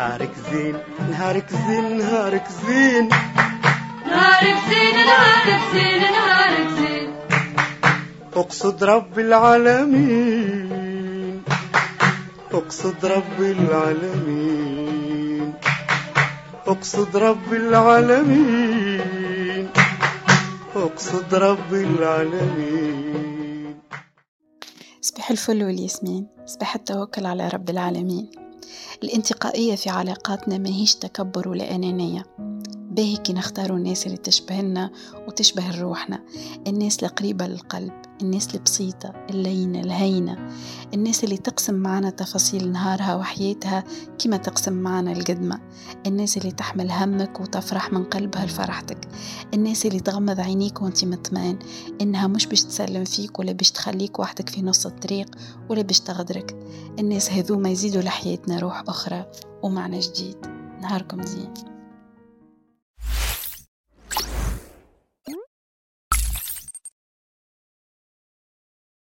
نهارك زين نهارك زين نهارك زين. نهارك زين نهارك زين نهارك زين. أقصد رب العالمين أقصد رب العالمين. أقصد رب العالمين أقصد رب العالمين. صباح الفل والياسمين صباح التوكل على رب العالمين. الانتقائية في علاقاتنا ما هيش تكبر ولا أنانية. باهي نختاروا الناس اللي تشبهنا وتشبه روحنا. الناس القريبة للقلب الناس البسيطة اللينة الهينة. الناس اللي تقسم معنا تفاصيل نهارها وحياتها كما تقسم معنا القدمة. الناس اللي تحمل همك وتفرح من قلبها لفرحتك. الناس اللي تغمض عينيك وانت مطمئن إنها مش باش تسلم فيك ولا باش تخليك وحدك في نص الطريق ولا باش تغدرك. الناس هذوما يزيدوا لحياتنا روح أخرى ومعنى جديد. نهاركم زين.